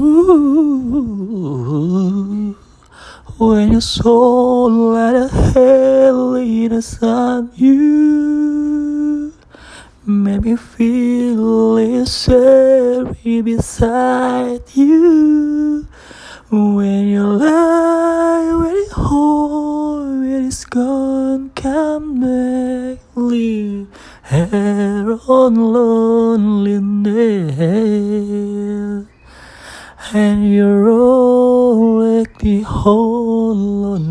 Ooh, when your soul let a hell in the sun, you make me feel insane beside you. When you lie, when it home, when it's gone, come back, leave her on loneliness. And you're all like the whole.